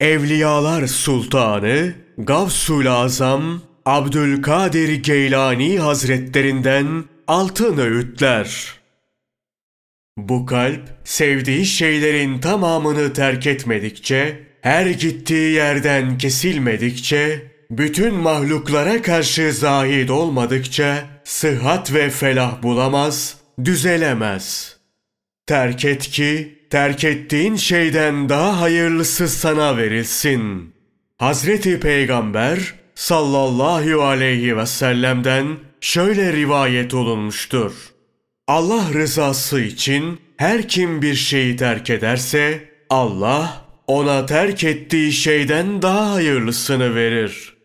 Evliyalar Sultanı Gavsul Azam Abdülkadir Geylani Hazretlerinden altın öğütler. Bu kalp sevdiği şeylerin tamamını terk etmedikçe, her gittiği yerden kesilmedikçe, bütün mahluklara karşı zahid olmadıkça sıhhat ve felah bulamaz, düzelemez. Terk et ki terk ettiğin şeyden daha hayırlısı sana verilsin. Hazreti Peygamber sallallahu aleyhi ve sellem'den şöyle rivayet olunmuştur. Allah rızası için her kim bir şeyi terk ederse Allah ona terk ettiği şeyden daha hayırlısını verir.